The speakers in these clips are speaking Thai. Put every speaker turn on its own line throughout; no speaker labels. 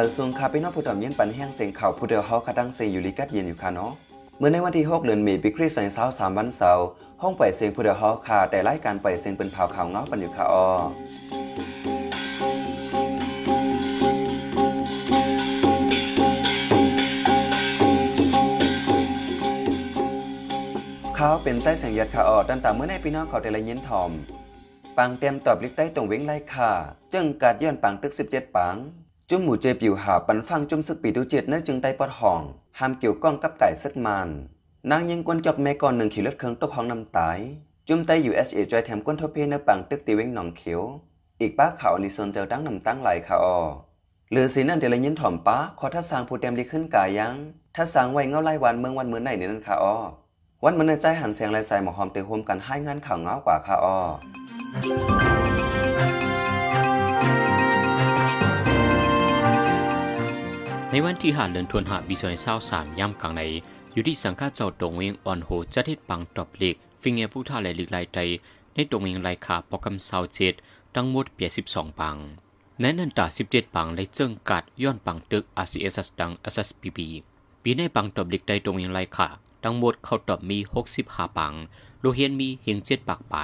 มาซุงคาไปนอกผู้ถอมเย็นปันแห้งเสียงเข่าผู้เดียวเฮาคดังเซอยู่ลิกัดเย็นอยู่ค่ะเนาะเมื่อในวันที่6เดือนมีปีคริสต์ศักราช3วันเสาร์ห้องปล่อยเสียงผู้เดียวเฮาคาแต่รายการปล่อยเสียงเป็นเผาข่าวเงาปันอยู่ค่ะออเขาเป็นใจเสียงยัดขาออกตั้งแต่เมื่อในพี่น้องเขาแต่ละยินทอม ปังเตรียมตอบลิกใต้ตรงเว้งไล่ค่าจึงกัดย้อนปังตึกสิบเจ็ดปัง จุ่มหมูเจปิวหาปันฟังจุ่มสึกปีดูเจ็ดเนื้อจึงได้ปอดห้องห้ามเกี่ยวก้องกับไต่เซตมันนางยังกวนจอบแม่ก่อนหนึ่งขี่รถเครื่องตกห้องน้ำตาย จุ่มไตอยู่เอสเอจอยแถมก้นทบเพเนื้อปังตึกตีเว้งหนองเขียว อีกป้าเขาอลิซอนเจอตั้งน้ำตั้งไหลขาออหรือสีนั่นเดลยินถ่อมป้าขอถ้าสางผู้เต็มดีขึ้นกายังถ้าสางไว้เงาไล่วันเมืองวันเมืองไหนนี่นั่นขาออวันมันในใจหันเสียงลายใส่หมอหอมเตะโฮมกันให้งานข่าวเงากว่าค่ะออ
ในวันที่หาเดินทวนหาบิสอยเศร้าสามย่ำกลางในอยู่ที่สังฆาเจ้าตรงเวงอ่อนโหจัดเฮ็ดปังตอบเล็กฟิงเงผู้ท่าไหลลิกลายใจในตรงเวงลายขาปอกำเศร้าเจ็ดทั้งหมดเปียสิบสองปังในนันตาสิบเจ็ดปังในเจิ้งกัดย้อนปังตึก RCS ดัง SSPB ปีในปังตอบเล็กได้ตรงเวงลายขาทั้งหมดเขาตอบมีหกสิบห้าปังลูกเฮียนมีเฮียงเจ็ดปากไป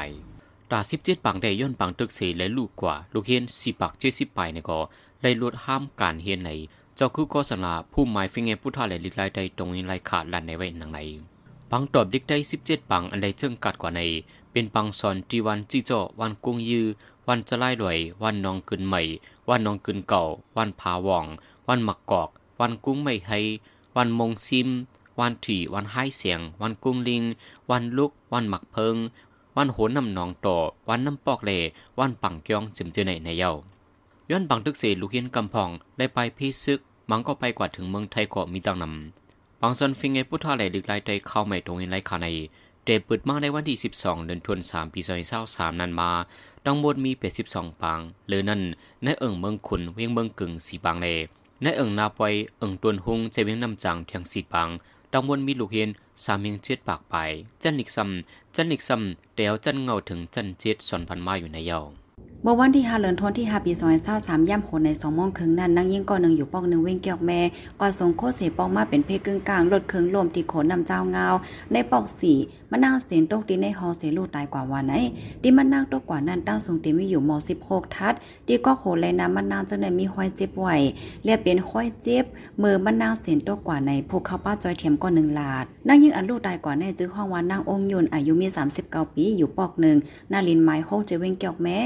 ตาสิบเจ็ดปังได้ย้อนปังตึกเสและลูกกว่าลูกเฮียนสี่ปากเจ็ดสิบไปในก็ได้ลดห้ามการเฮียนใน เจ้าคือก็สนาผู้หมายฟิงเงผู้ท่าแหลลิกไลได้ตรงนี้ไลขาดลันในไว้หนังในปังตอบดิกได้สิบเจ็ดปังอันใดเจิงกัดกว่าใน เป็นปังสอนที่วันจีโจวันกุ้งยือ วันจะไล่ดวย วันนองกึนใหม่ วันนองกึนเก่า วันพาว่อง วันหมักกอก วันกุ้งไม่ไฮวันมงซิม วันถี่ วันให้เสียง วันกุ้งลิง วันลุก วันหมักเพิง วันโหนน้ำนองต่อ วันน้ำปอกเลวันปังกยองจิมเจอในในเย้าย้อนบังตึกเสลูกเฮียนกำพองได้ไปพี่ซึก มังก็ไปกว่าถึงเมืองไทยก็มีตังนำบางส่วนฟิงเงพุทธาไหลลึกไล่ใจเข้าไม่ตรงในไรขาในเดเปิดมาในวันที่ 12 เดือนธันวาคมปี2023นั้นมาดังหมดมีเป็ด12ปังหรือนั่นในเอิงเมืองขุนเวียงเมืองกึ่งสีปังเลยในเอิงนาปอยเอิงตวนหงใจเวียงน้ำจังเทียงสีปังดังมวลมีลูกเฮียนสามเมียงเจ็ดปากไป จันนิกซัมจันนิกซัมเดียวจันเงาถึงจันเจ็ดสอนพันมาอยู่ในเยา
เมื่อวันที่5เดือนธันวาคมที่5ปี2023ย่ำโหนใน2โมงครึ่งนั้นนางยิ่งก่อหนึ่งอยู่ปอกหนึ่งเว้งเกี่ยวแม่ก่อส่งโคเสปอกมาเป็นเพกึ่งกลางลดเครื่องลมที่โขนนำเจ้าเงาในปอกสี่มะนาวเสียนตกดินในฮอเสลูตายกว่าวันไหนดิมะนาวตกกว่านั้นตั้งสูงเต็มมีอยู่ม16 ทัดดีก็โขนเลยน้ำมะนาวจังได้มีห้อยเจ็บไหวเรียกเป็นห้อยเจ็บมือมะนาวเสียนตกกว่าในภูเขาป้าจอยเทียมก็หนึ่งหลาดนางยิ่งอันลูกตายกว่าในจึงห้องว่านางองค์ยุนอายุมี 39 ปีอยู่ปอกหนึ่งนาลินไม้โคจะเว้งเกี่ยวแม่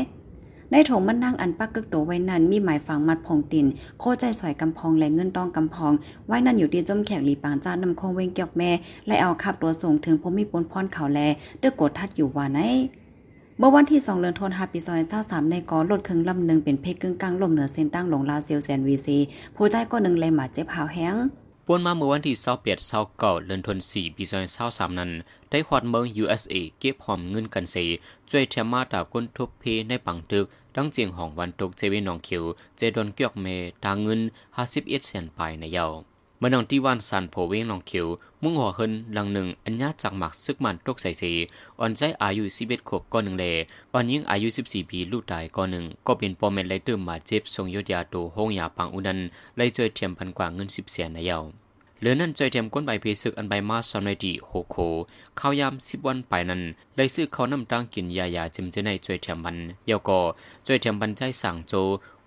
ในโถงมันนั่งอันปักกึกโตไว้นั้นมีหมายฝังมัดพองติน โคใจสอยกำพองและเงินตองกำพอง ไว้นั่นอยู่ที่จมแขกหลีปางจ้านำคงเวงเกียกแม่และเอาขับตัวส่งถึงพมิปนพรเขาแลเด้อกดทัดอยู่ว่าไหนเมื่อวันที่2เดือนธันวาคมปี2023ในกอรถเครื่องลำหนึ่งเป็นเพกกึ่งกลางลมเหนือเส้นตั้งหลงลาเซียวแซนวีซีผู้ใจก็หนึ่งเลยหมาเจ็บหาวแห้ง
ปวนมาเมื่อวันที่28 29เดือนธันวาคมปี2023นั้น ได้ควดเมือง USA เก็บหอมเงินกันเสช่วยแถมมาตาก้นทุบเพในปังตึก ดังเจียงของวันตกเจวินองเขียวเจดอนเกียกเมตางเงิน51เซนไปในเยาเมื่อนองที่วันสันโผเวงนองเขียวมุ่งหัวเฮินหลังหนึ่งอัญญาจากหมักซึกมันตกใส่สีอ่อนใจอายุ11ขวบก็หนึ่งเลวันยิ่งอายุ14ปีลูกตายก็หนึ่ง ก็เป็นปอมเมนไลเตอร์มาเจ็บทรงยศยาโตห้องยาปังอุดันไล่ช่วยเทียมพันกว่าเงิน10เสียนในเยา เหลือนั่นใจเทียมก้นใบเพซึกอันใบมาซอนในดีโฮโคข้าวยามสิบวันไปนั้นเลยซื้อเขาน้ำตั้งกินยายาจิมเจในใจเทียมบันเยาก็ใจเทียมบันใจสั่งโจ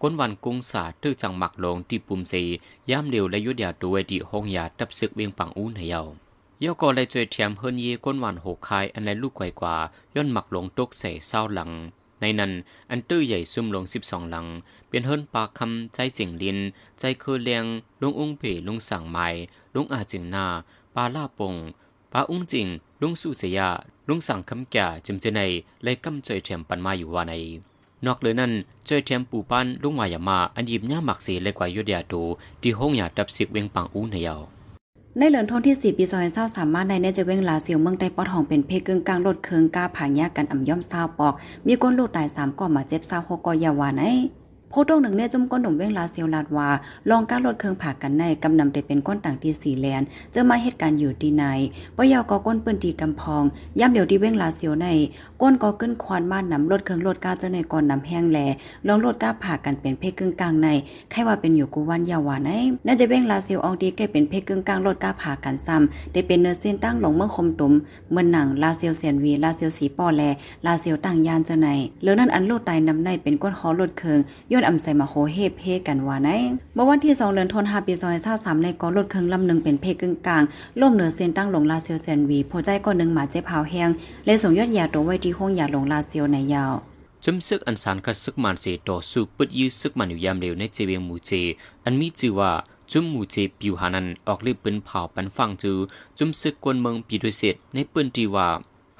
ก้นวันกุ้งสาทึกจังหมักลงที่ปุ่มซีย่ามเดียวและยุดยาตัวดีห้องยาตับซึกเวียงปังอู้ในเยาเยาก็เลยใจเทียมเฮินเยก้นวันโหคายอันในลูกไกวกว่า ย้อนหมักลงตกใส่เศร้าหลัง ในนั้นอันตื้อใหญ่ซุ่มลงสิบสองหลัง เป็นเฮิรนปากคำใจเสียงลิน ใจคือเลียงลุงอุ้งเพ่ลุงสั่งไม้ลุงอาจึงนาปาล่าปงปาอุ้งจิงลุงสู้เสียลุงสั่งคำแก่จิมเจในเลยกำจอยเทียมปันมาอยู่ว่าในนอกเลยนั้นจอยเทียมปูปันลุงวายามาอันยิบย่าหมักสีเลยกว่ายุดยาดูที่ห้องยาดับสิกเวียงปังอู้ในยา
ในเหลือนทนที่4ปีซอยเศร้าสามารถในเนจะเว้งลาเซียวเมืองใต้ปอดหองเป็นเพกึ่งกลางรถเคืองกาผางยากันอ่ำย่อมเศร้าปอก มีก้นลูกตาย3ก่อมาเจ็บเศร้าหกก่อยาวานไอ ผู้ตรงหนึ่งเนี่ยจุ่มก้นหนุ่มเว้งลาเซียวลาดว่าลองการลดเครื่องผ่ากันในกำนำได้เป็นก้นต่างตีสีแลนเจอมาเหตุการณ์อยู่ดีในปยาวก็ก้นปืนตีกำพองย่ำเดียวที่เว้งลาเซียวใน ก้นก็ขึ้นควานมานำลดเครื่องลดกาเจ้าในก่อนนำแห้งแลลองลดกาผ่ากันเป็นเพศกึ่งกลางในใครว่าเป็นอยู่กูวันยาวาไหนน่าจะเว้งลาเซียวอองดีแกเป็นเพศกึ่งกลางลดกาผ่ากันซ้ำได้เป็นเนื้อเส้นตั้งหลงเมื่อคมตุมเมื่อหนังลาเซียวเซียนวีลาเซียวสีปอแลลาเซียวต่างยานเจ้าในเลือนั้นอันโลดตายนำในเป็นก้นฮอลดเคืองย้อนอำใส่มาโหเฮเพกันว่าไหนเมื่อวันที่2เดือนธันวาคมปี2023ในกอลดเคืองลำหนึ่งเป็นเพกึ่งกลางล่มเหนือเส้นตั้งลงลาเซียวเซียนวีพใจก้อนหนึ่งหมาเจ็บเผาแห้งเลยส่งยอดยาตัวไว้ที่ห้องยาลงลาเซียวในยาว
จุมซึกอันสารคัดซึกมันเสต่อสู้ปึดยื้อซึกมันอยู่ยามเร็วในเจเวียงมูเจ อันมีชื่อว่าจุมมูเจปิวหานันออกรีบปืนเผาปันฟังจือจุมซึกกวนเมืองปีด้วยเสร็จในปืนตีว่า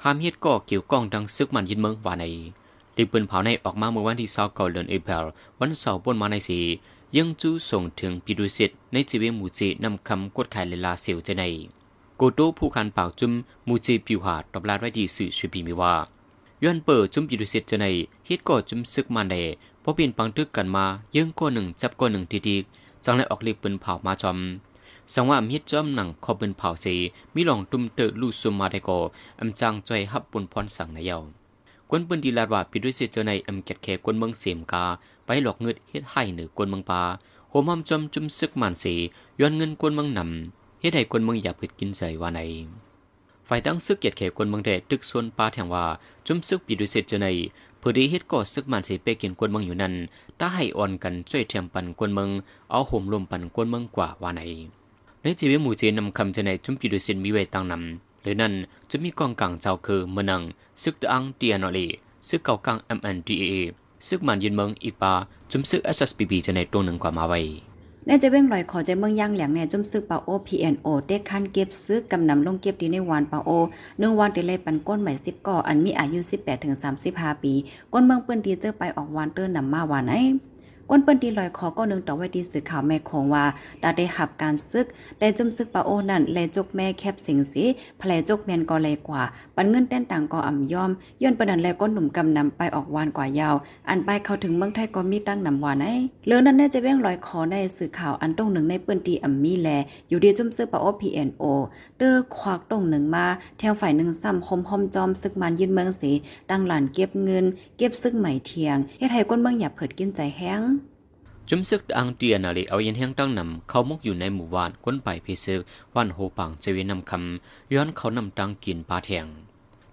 หามเฮ็ดก่อเกี่ยวก้องดังซึกมันยินเมืองว่าใน รีบปืนเผาในออกมาเมื่อวันที่29เดือนเอพิลวันเสาร์บนมาในสียังจู้ส่งถึงปีด้วยเสร็จในเจเวมู่เจนำคำกดขายเลลาเสียวเจในโกโตผู้คันเป่าจุมมู่เจปิวหาตบลาดไว้ดีสื่อช่วยปีมีว่าย้อนเปิดจุมปีดุสิตเจในเฮ็ดก่อจุมซึกมันได้พอเปลี่ยนปังตึกกันมายังก่อหนึ่งจับก่อหนึ่งทีดีสังเลยออกเล็บปืนเผามาจอมสังว่ามีดจอมหนังขอปืนเผาสีมีหลองตุ้มเตอลู่ซุมมาได้ก่ออำจางใจฮับปุนพรสั่งในเยา กวนปืนดีลาดว่าปีดุสิตเจอในอำเก็ดแขกวนเมืองเสียมกา ไปหลอกเงินเฮ็ดให้เหนือกวนเมืองปาโหมหอมจอมจุมซึกมันสีย้อนเงินกวนเมืองนำเฮ็ดให้กวนเมืองอยากผิดกินใจว่าในฝ่ายตั้งซึกเกียรติเขกคนเมืองแดตึกส่วนปาแถงว่าจุมซึกปีดุเสร็จจะในเพื่อด้เฮ็ดก่อซึกมันเสเปกินกวนเมืองอยู่นั้นถ้าให้อ่อนกันช่วยเทียมปันกวนเมืองเอาห่มลมปันกวนเมืองกว่าว่าไหนในชีวิตหมู่เจนำคำเจะในจุมปีดุเสร็จมีไว้ตั้งนำ หรือนั้นจะมีกองกลางเจ้าคือเมืองซึกดังเตียนอลีซึกเก่ากลาง MNDAA ซึกมันยืนเมืองอีปาจุมซึก SSPB จะในตัวหนึ่งกว่ามาไว้
แน่จะเว้งลอยขอใจเมืองย่างแหลงแน่จุ่มซึกปาโอ PNO เด็กคันเก็บซึกกำนำลงเก็บดีในวานปาโอเนื่องวานติเลยปันก้นใหม่10ก่ออันมีอายุ 18ถึง35 ปี ก้นเมืองเปิ้นดีเจอไปออกวานเติ้นนำมาวานไอ ก้นเปิ้นตีลอยคอก็นึงต่อไว้ที่สื่อข่าวแม่คงว่าดาได้หับการซึกได้จุ่มซึกปาโอนั่นแลจกแม่แคบสิงสีแผลจกแมนก็เลยกว่า ปันเงินแต้นต่างก็อ่ำยอมย้อนประดันแลก้นหนุ่มกำนำไปออกวานกว่ายาว อันไปเข้าถึงเมืองไทยก็มีตั้งนำวานไอเรื่องนั้นแน่จะเว้งลอยคอในสื่อข่าวอันตรงหนึ่งในเปิ้นตีอ่ำมีแล อยู่ดีจุ่มซึกปาโอ PNO เด้อควักตรงหนึ่งมาแถวฝ่ายหนึ่งซ้ำคมหอมจอมซึกมันยินเมืองสีตั้งหลานเก็บเงิน เก็บซึกใหม่เทียงเฮ็ดให้ก้นเมืองอย่าเผิดกินใจแห้ง
จุมซึกอังเตียนาลีเอาเย็นแห้งตั้งนำเขามกอยู่ในหมู่บ้านก้นไปเพซึกวันโฮปังเจเวนำคำย้อนเขานำตังกินปลาแทง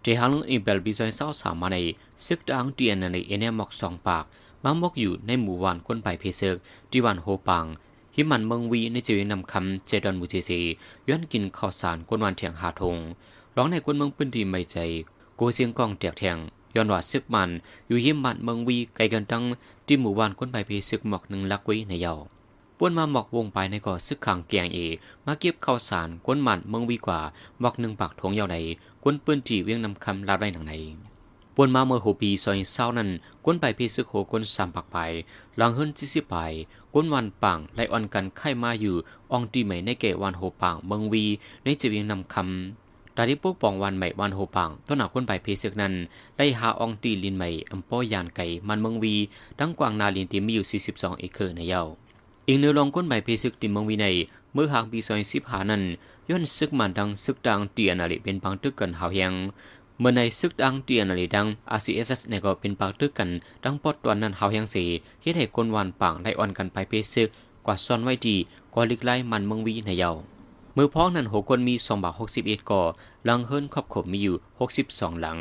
เจฮังอีเบลบิซอยเศร้าสามมาในซึกอังเตียนาลีเอเนมอกสองปากมามกอยู่ในหมู่บ้านก้นไปเพซึกที่วันโฮปังหิมันเมืองวีในเจเวนำคำเจดอนมูเจซีย้อนกินข้าวสารก้นวันเถียงหาทงร้องในก้นเมืองปืนดีไม่ใจโกเสียงกองแตกแทง ย้อนว่าซึกมันอยู่หิมมันเมืองวีไกลกันตั้งที่หมู่บ้านก้นใบเพซึกหมอกหนึ่งลักไว้ในเยาป่วนมาหมอกวงไปในก่อซึกขังเกียงเอมาเก็บข้าวสารก้นมันเมืองวีกว่าหมอกหนึ่งปากทงเยาใดก้นปืนจีเวียงนำคำลาไว้หนังในป่วนมาเมื่อหปีซอยเศร้านั้นก้นใบเพซึกโหก้นสามปากไปหลังเฮิรนจิสิไปก้นวันปังไลอ่อนกันไข่มาอยู่อองตีใหม่ในเกวันโหปังเมืองวีในจีเวียงนำคำ ดาริปกปองวันใหม่วันโฮปังต้นหนาคนไปเพซึกนั้น ได้หาอองตีลินใหม่อำป้อยานไก่มันเมืองวีดังกวางนาลินที่มีอยู่ 42 เอเคอร์ในเยาอีกเนื้อลองก้นใบเพซึกติมเมืองวีในเมื่อหางปีซอยสิบหานั้นย้อนซึกมันดังซึกดังเตียนาลิเป็นปังตึกกันหาวยังเมื่อในซึกดังเตียนาลิดัง RCSS ในก็เป็นปังตึกกันดังปอดตอนนั้นหาวยังสีเฮ็ดให้คนวันปังได้อ่อนกันไปเพซึกกว่าซ่อนไว้ดีกว่าลิกไล่มันเมืองวีในเยา มือพ้องนั้นหกคนมีสองบาทหกสิบเอ็ดก่อหลังเฮิรนครอบครบมีอยู่หกสิ
บสองหลัง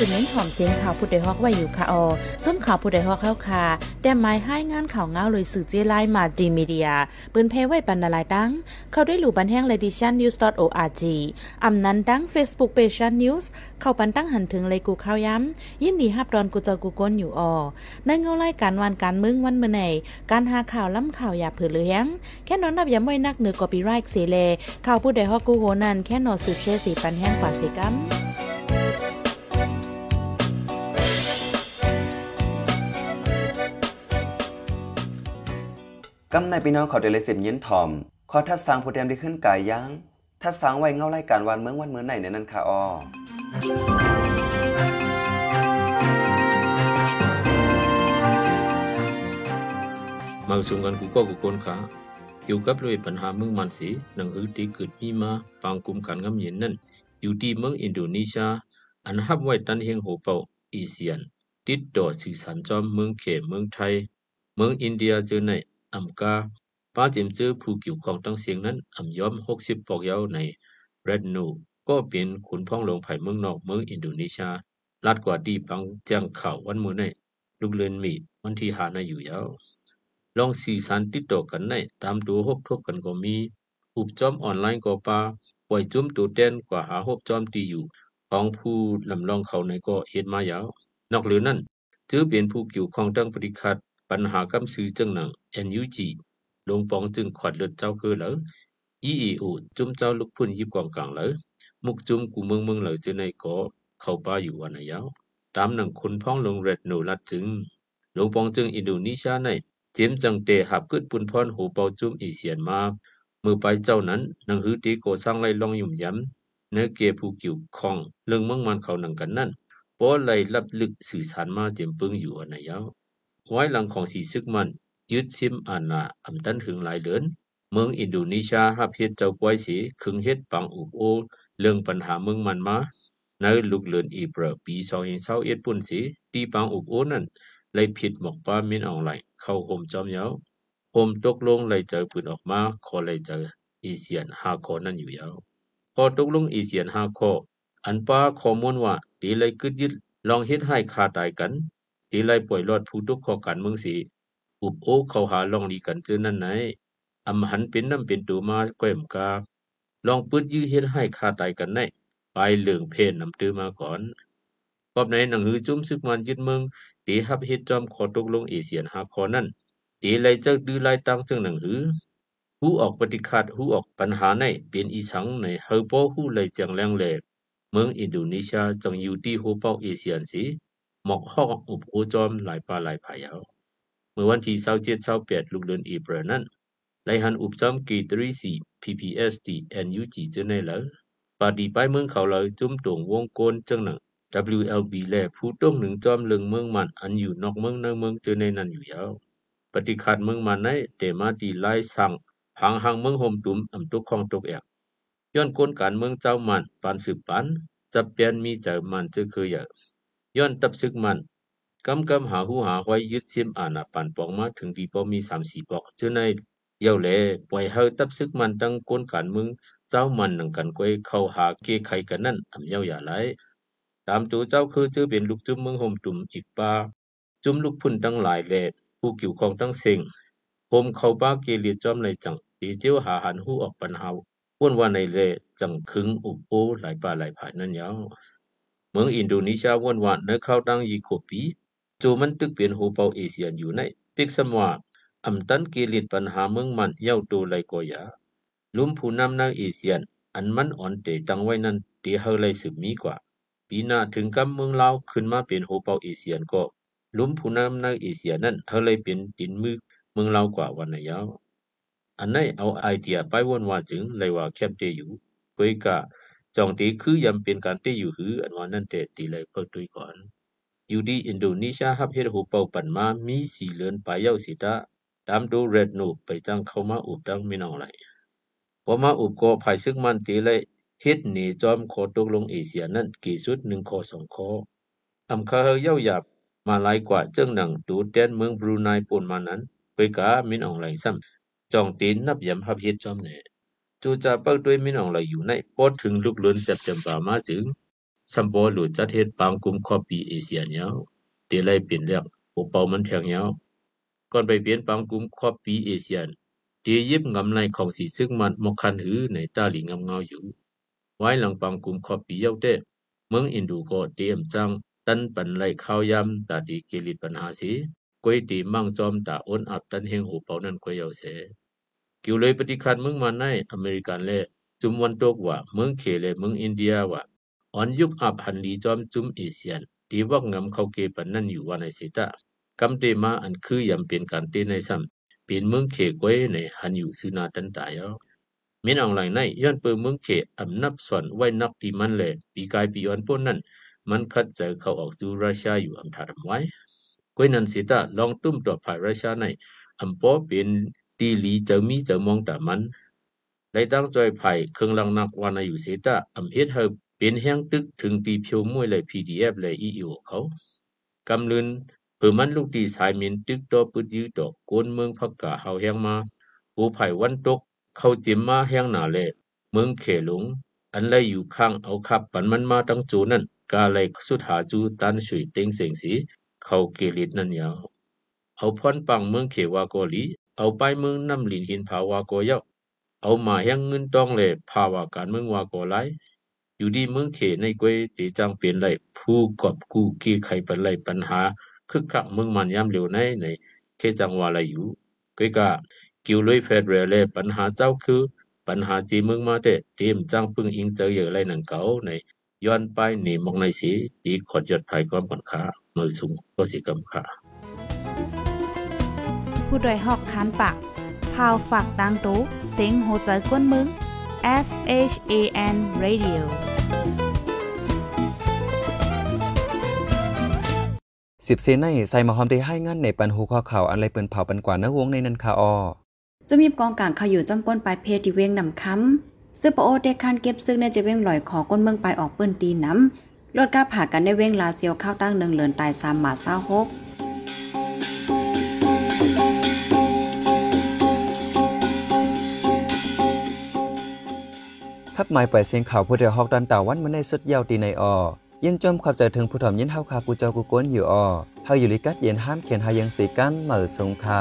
สืบเน้นหอมเสียงข่าวผู้ใดฮอกไว้อยู่ค่ะออจนข่าวผู้ใดฮอกเข้าค่ะแต่หมายให้งานข่าวเงาเลยสื่อเจไลมาดีมีเดียปืนเพไว้ปันนาลายดังเข้าด้วยหลู่บันแห้ง l e d i t i o n news org อำนั้นดัง Facebook p a g e news เข้าปันตั้งหันถึงเลยกูข้าวย้ำยินดีฮับดอนกูเจอกูก้นอยู่ออในเงาไล่การวันการมึงวันเมื่อไหนการหาข่าวล้ำข่าวอย่าเผือเลี้ยงแค่นอนนับอย่าไม่นักเหนือกอปีไรค์เสเลข่าวผู้ใดฮอกกูโหนันแค่นอสืบเชื่อสีปันแห้งกว่าสิกัม
กำในพี่น้องเขาได้เลยเสียมยินถ่อมขอทัดสร้างผู้เตรียมได้ขึ้นกายยังทัดสร้างไว้เงาไล่การวันเมืองวันเมืองไหนในนั้นค่ะออ
มาส่งกันกูก็กูคนขาเกี่ยวกับเรื่องปัญหาเมืองมันสีหนังอือที่เกิดมีมาฟังกลุ่มกันงำเย็นนั่นอยู่ที่เมืองอินโดนีเซียอันฮับไว้ตันเฮงโหเปาเอเชียน ติดต่อสื่อสารจอมเมืองเขเมืองไทย เมืองอินเดียเจอใน อัมกาป้าเจมเจอผู้เกี่ยวข้องตั้งเสียงนั้นอัมยอม60ปอกเยาในเรดนู ก็เป็นขุนพ้องลงไผ่เมืองนอกเมืองอินโดนีเซียลาดกว่าดีปังจังข่าววันมื้อในลูกเลือนมีวันที่หาในอยู่ยาวลองสื่อสารติดต่อกันในตามตัวหกทบกันก็มีอุบจอมออนไลน์ก็ปาไว้จุ้มตัวเต้นกว่าหาหบจอมที่อยู่ ของผู้ลำลองเขาในก็เฮ็ดมายาว นอกเหลือนั้นจื้อเป็นผู้เกี่ยวข้องตั้งปฏิคัด ปัญหากำซื้อจังหนัง NUG ลงปองจึงขวัดเลือดเจ้าคือเหลอ EEO จุ้มเจ้าลูกพุ่นยิบกองกลางเหลอมุกจุ้มกูเมืองเมืองเหลอจื้อในก็เข้าป้าอยู่วันนยาวตามหนังคุณพ้องลงเรดโนลัดจึงลงปองจึงอินโดนีเซียในเจมจังเตหับกึดปุนพรหูเปาจุ้มอีเสียนมามือไปเจ้านั้นนังหือตีโกสร้างไล่ลองยุ่มย้ำเนื้อเกผู้กิ่วคองเรื่องเมืองมันเขาหนังกันนั่นปอไล่รับลึกสื่อสารมาเจมปึงอยู่อันยาว ไว้หลังของสีซึกมันยึดซิมอานาอำตันถึงหลายเดือนเมืองอินโดนีเซียฮับเฮ็ดเจ้าป่วยสีคึงเฮ็ดปังอุบโอเรื่องปัญหาเมืองมันมาในลูกเลือนอีเปรปี2021ปุ่นสีตีปังอุบโอนั้นไล่ผิดหมอกป้ามินออนไลน์เข้าโฮมจอมยาวโฮมตกลงไล่เจอปืนออกมาขอไล่เจออีเซียนห้าคอนั่นอยู่ยาวพอตกลงอีเซียนห้าคออันป้าข้อมูลว่าตีไล่กึดยึดลองเฮ็ดให้คาตายกัน ตีไล่ปล่อยรอดผู้ทุกข้อการเมืองสีอุบโอเขาหาลองลีกันเจอนั่นไหนอำหันเป็นน้ำเป็นตัวมาแก้มกาลองปืดยื้อเฮ็ดให้คาตายกันได้ไปเรื่องเพศนำตื้อมาก่อนกอบในหนังหือจุ้มซึกมันยึดเมืองตีฮับเฮ็ดจอมขอตกลงเอเชียนหาคอนั่นตีไล่เจ้าดื้อไลตังจึงหนังหือหูออกปฏิคัดหูออกปัญหาในเป็นอีสังในเฮาปหูไล่จังแรงแลเมืองอินโดนีเซียจังอยู่ที่โฮเปาเอเชียนสี หมอกฮอกอุบโอจอมหลายปาหลายผายาวเมื่อวันที่27 28ลูกเดือนเอเปรนั้นไลหันอุบจอมกี34 PPST NUG จึงในแล้วปาดีไปเมืองเขาเลยจุ้มตวงวงโกนจังหนัง WLB แลผู้ต้องหนึ่งจอมเลึงเมืองมันอันอยู่นอกเมืองในเมืองเจอในนั้นอยู่ยาวปฏิคัดเมืองมันในเตมาตีไล่สั่งหางหางเมืองโฮมตุมอำตุกของตกแอกย้อนโกลการเมืองเจ้ามันปานสืบปันจะเปลี่ยนมีใจมันจะคืออย่า ย้อนตับซึกมันกำกำหาหูหาไว้ยึดเสียมอาณาปันปองมาถึงดีพอมี3-4ปอกเจอในเยาแลปล่อยเฮาตับซึกมันตั้งกลการมืองเจ้ามันนังกันก้อยเข้าหาเกไขกันนั่นอำเยาอย่าไหลตามตัวเจ้าคือจื้อเป็นลูกจุ้มเมืองห่มตุ่มอีกปาจุ้มลูกพุ่นทั้งหลายแหล่ผู้เกี่ยวของทั้งเซ็งโฮมเข้าป้าเกลียจอมในจังตีเจียวหาหันหูออกปัญหาวนว่าในเล่จังคึงอุปโอหลายป่าหลายผายนั่นยาว มืองอินโดนีเซียวนว่าเนื้อเข้าวตั้งยีโคปีจูมันตึกเปลี่ยนโฮเปาเอเชียอยู่ในปิกสมว่าอำตันเกลียปัญหาเมืองมันเย้าตัวไลก็ยาลุมผู้นำนางเอเชียน อันมันอ่อนเตตั้งไว้นั้นตีเฮาเลยสืบมีกว่า ปีหน้าถึงกับเมืองลาวขึ้นมาเป็นโฮเปาเอเชียนก็ลุมผู้นำนางเอเชียนั้นเฮาเลยเป็นดินมือเมืองลาวกว่าวันนยาวอันไหนเอาไอเดียไปวนว่าจึงเลยว่าแคบเตอยู่ก้อยกะ จองตีคือยำเป็นการเตอยู่หืออันวานั่นแต่ตีเลยเพิกด้วยก่อนอยู่ดีอินโดนีเซียฮับเฮดโฮเปาปันมามีสีเลือนปลายเย้าสิตาตามดูเรดโนไปจังเข้ามาอุบดังไม่นองไหลพอมาอุบก็ภายซึ่งมันตีเลยเฮ็ดหนีจอมขอตกลงเอเชียนั่นกี่สุดหนึ่งข้อสองข้ออำคาเฮเย้าหยาบมาหลายกว่าเจ้งหนังดูแดนเมืองบรูไนปนมานั้นไปกามินอองไหลซ้ำจองตีนนับยำฮับเฮ็ดจอมเนี่ย จูจะเปิดด้วยมินอองไหลอยู่ในปอดถึงลูกเลือนเซปเทมบามาจึงสัมบอหลุดจัดเฮ็ดปางกุมคอปีเอเชียเนียวเตไลเปลี่ยนเรื่องโอเปามันแทงเนียวก่อนไปเปลี่ยนปางกุมคอปีเอเชียนเดียิบงำในของสีซึ่งมันมกคันหือในตาหลีงำเงาอยู่ ไว้หลังปังกุมขอบปีเย้าเด้เมืองอินดูก็เตรียมจังตันปันไลข้าวยำตาดีเกลิดปัญหาสีก้อยตีมั่งจอมตาอ้นอับตันเฮงหูเปานั่นก้อยเยาเส กิวเลยปฏิคันเมืองมาในอเมริกันเล่จุมวันตกว่าเมืองเคเลเมืองอินเดียว่าอ่อนยุคอับหันลีจอมจุมเอเชียนดีวักงำเข้าเกปันนั่นอยู่ว่าในเสตากำเตมาอันคือยำเป็นการเตในซ้ำเป็นเมืองเขกไว้ในหันอยู่ซือนาตันตายอมินออนไลน์ในย้อนเปิดเมืองเขอำนับส่วนไว้นักดีมันแลปีกายปีย้อนป้นนั้นมันคัดเจอเขาออกสู่รัสเซียอยู่อำทาดำไว้กวยนันสิตาลองตุ้มต่อภายรัสเซียในอำปอเป็น ตีหลีเจอมีเจอมองตามันได้ตั้งจอยภายเครื่องลังนักวานาอยู่สิตาอำเฮ็ดเฮาเป็นแห่งตึกถึงตีเพียวมวยเลย PDF เลย EU เขากำลืนเปิมันลูกตีสายมินตึกต่อปึดยือต่อโกนเมืองพักกาเฮาแห่งมาโอภายวันตก เข้าจิมมาแห่งหนาแลเมืองเขหลงอันไลอยู่ข้างเอาขับปันมันมาตั้งจูนั่นกาไลสุดหาจูตันสุยเต็งเสียงสี เขาเกลิดนั่นยาวเอาพรปังเมืองเขวาโกลี เอาไปเมืองน้ำลินหินภาวาโกเยาเอามาแห่งเงินต้องเลยภาวาการเมืองวาโกไลอยู่ดีเมืองเขในกวยตีจังเปลี่ยนไลผู้กอบกู้กี้ไขปันไลปัญหาคึกคักเมืองมันยามเร็วในในเขจังวาไลอยู่กวยกะกิวลุยเฟดเรเลปัญหาเจ้าคือปัญหาจีเมืองมาเตเตรียมจ้างพึ่งอิงเจอเยอะไรหนังเก่าในย้อนไปหนีมองในสีดีขอดยอดภายความก่อนค่ามือสูงก็สิกำค่า
ผู้โดยหอกคันปากพาวฝากดังตู้เซ็งโหใจกวนมึง S H A N Radio
สิบเซนในใส่มาหอมได้ให้งานในปันหูข้อข่าวอันไรเปิ้นเผาปันกว่าเนื้อวงในนันคาออ
จะมีกองกลางเขาอยู่จำป้นปลายเพจที่เวียงนำค้ำซึ่งปะโอเด็กคันเก็บซึ่งในจะเวียงลอยขอก้นเมืองไปออกเปิ้นตีน้ำรถกล้าผ่ากันในเวียงลาเซียวข้าวตั้งหนึ่งเหลือนตายสามหมาเศร้าหก
ทับหมายปล่อยเสียงข่าวผู้เดียวฮอกดันตาวันมาในสุดยาวตีในออยินจมขอบใจถึงผู้ถ่อมยินเฮาคากูเจ้ากูก้นอยู่ออเฮาอยู่ลิกัดเย็นห้ามเขียนหายังสีกันเหมือสงคา